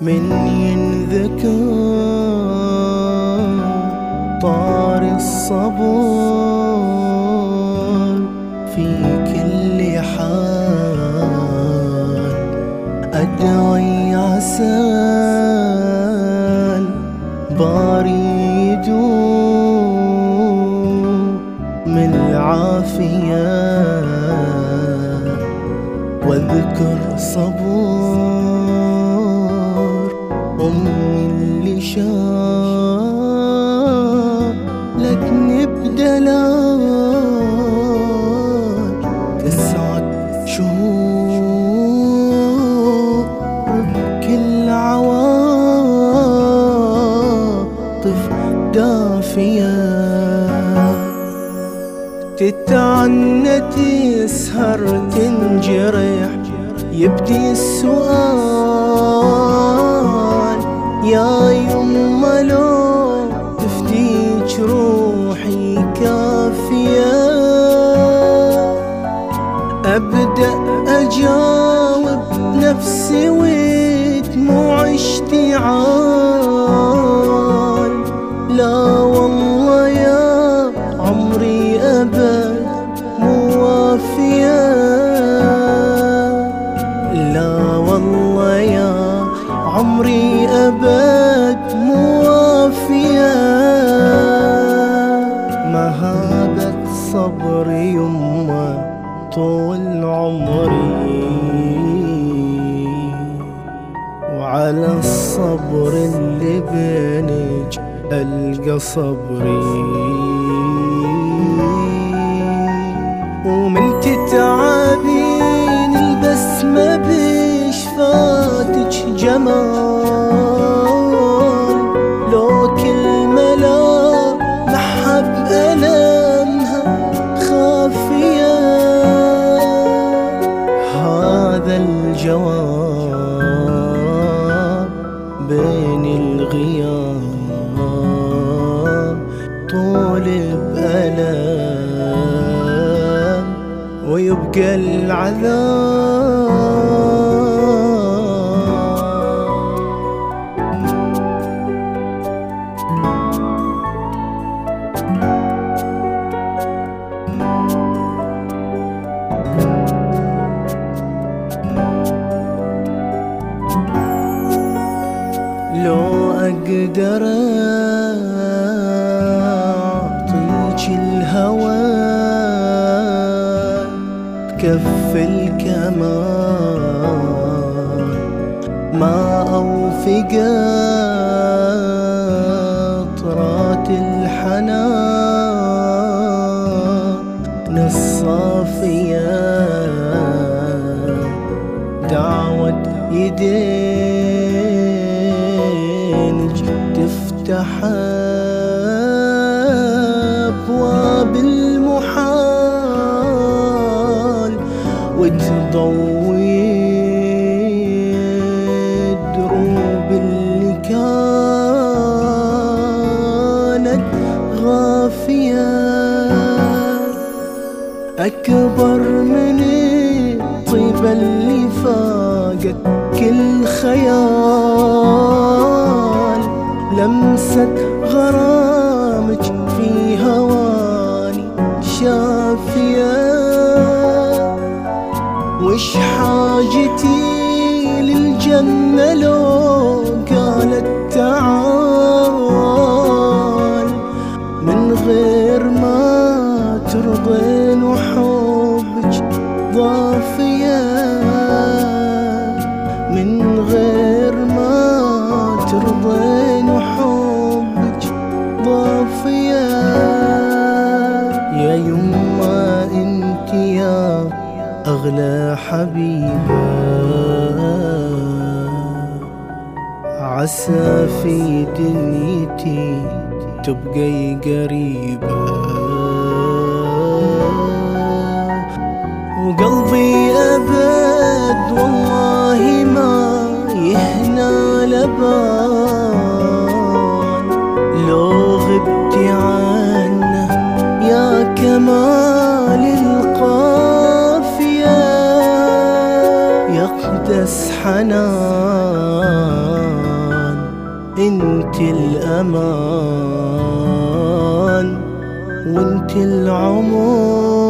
من ينذكر طار الصبر أدعي عسال باري من العافية واذكر صبر أمي اللي شالتني دافية. تتعنى تسهر تنجرح يبدي السؤال. يا يما لو تفديك روحي كافية. أبدأ أجاوب نفسي ودموع اشتعال. أبد موافية. مهابة صبر يمه طول عمري؟ وعلى الصبر اللي بينك ألقى صبري. ومن تتعبين البسمة بشفاتك جمال. محب ألمها خافية. هذا الجواب بين الغياب. طول بألم ويبقى العذاب. لو أقدر أعطيك الهوى. بكف الكمال ما أوفي قطرات الحنان. الصافية دعوة يدينك تفتح أبواب المحال وتضوي دروب اللي كانت غافية. أكبر من الطيبة اللي فاقت كل خيال لمسة غرامك في هواني شافية. وش حاجتي للجنة لو أغلى حبيبة عسى في دنيتي تبقي قريبة وقلبي أبد والله ما يهنى لبعض يقدس حنان أنت الأمان وأنت العمر.